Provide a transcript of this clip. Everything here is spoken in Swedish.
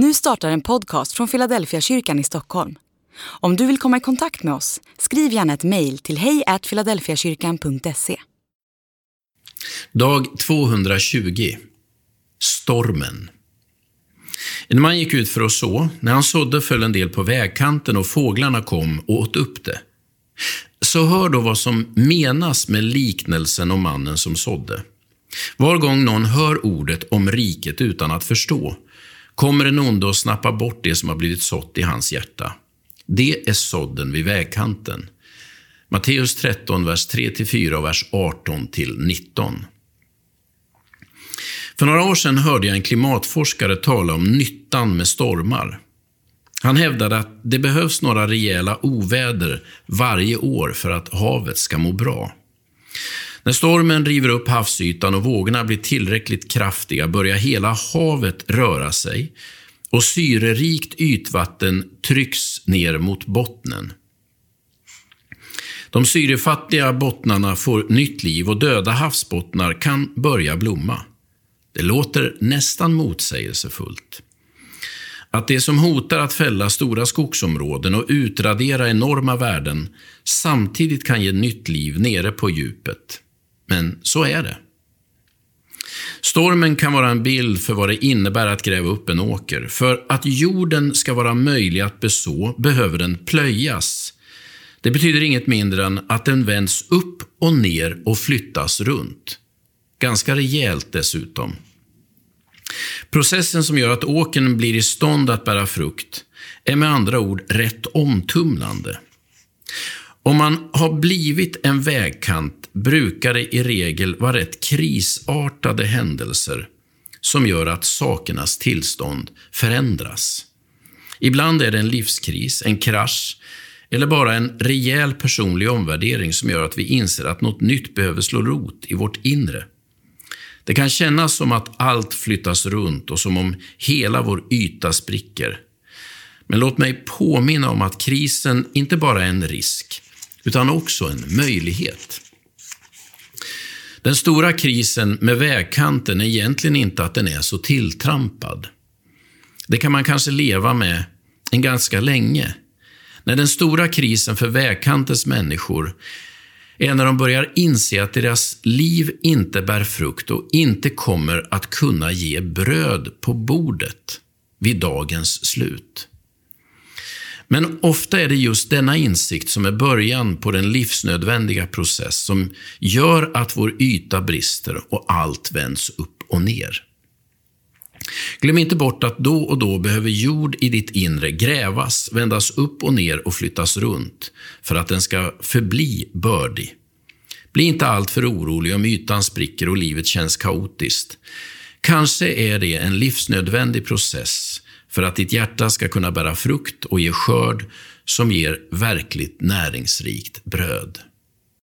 Nu startar en podcast från Philadelphia kyrkan i Stockholm. Om du vill komma i kontakt med oss, skriv gärna ett mejl till hejfiladelfiakyrkan.se. Dag 220. Stormen. En man gick ut för att så. När han sådde föll en del på vägkanten och fåglarna kom och åt upp det. Så hör då vad som menas med liknelsen om mannen som sådde. Var gång någon hör ordet om riket utan att förstå kommer den onde att snappa bort det som har blivit sått i hans hjärta. Det är sådden vid vägkanten. Matteus 13, vers 3-4 och vers 18-19. För några år sedan hörde jag en klimatforskare tala om nyttan med stormar. Han hävdade att det behövs några rejäla oväder varje år för att havet ska må bra. När stormen river upp havsytan och vågorna blir tillräckligt kraftiga börjar hela havet röra sig och syrerikt ytvatten trycks ner mot bottnen. De syrefattiga bottnarna får nytt liv och döda havsbottnar kan börja blomma. Det låter nästan motsägelsefullt. Att det som hotar att fälla stora skogsområden och utradera enorma värden samtidigt kan ge nytt liv nere på djupet. Men så är det. Stormen kan vara en bild för vad det innebär att gräva upp en åker. För att jorden ska vara möjlig att beså behöver den plöjas. Det betyder inget mindre än att den vänds upp och ner och flyttas runt. Ganska rejält dessutom. Processen som gör att åkern blir i stånd att bära frukt är med andra ord rätt omtumlande. Om man har blivit en vägkant brukar det i regel vara rätt krisartade händelser som gör att sakernas tillstånd förändras. Ibland är det en livskris, en krasch eller bara en rejäl personlig omvärdering som gör att vi inser att något nytt behöver slå rot i vårt inre. Det kan kännas som att allt flyttas runt och som om hela vår yta spricker. Men låt mig påminna om att krisen inte bara är en risk, utan också en möjlighet. Den stora krisen med vägkanten är egentligen inte att den är så tilltrampad. Det kan man kanske leva med en ganska länge. När den stora krisen för vägkantens människor är när de börjar inse att deras liv inte bär frukt och inte kommer att kunna ge bröd på bordet vid dagens slut. Men ofta är det just denna insikt som är början på den livsnödvändiga process som gör att vår yta brister och allt vänds upp och ner. Glöm inte bort att då och då behöver jord i ditt inre grävas, vändas upp och ner och flyttas runt för att den ska förbli bördig. Bli inte alltför orolig om ytan spricker och livet känns kaotiskt. Kanske är det en livsnödvändig process för att ditt hjärta ska kunna bära frukt och ge skörd som ger verkligt näringsrikt bröd.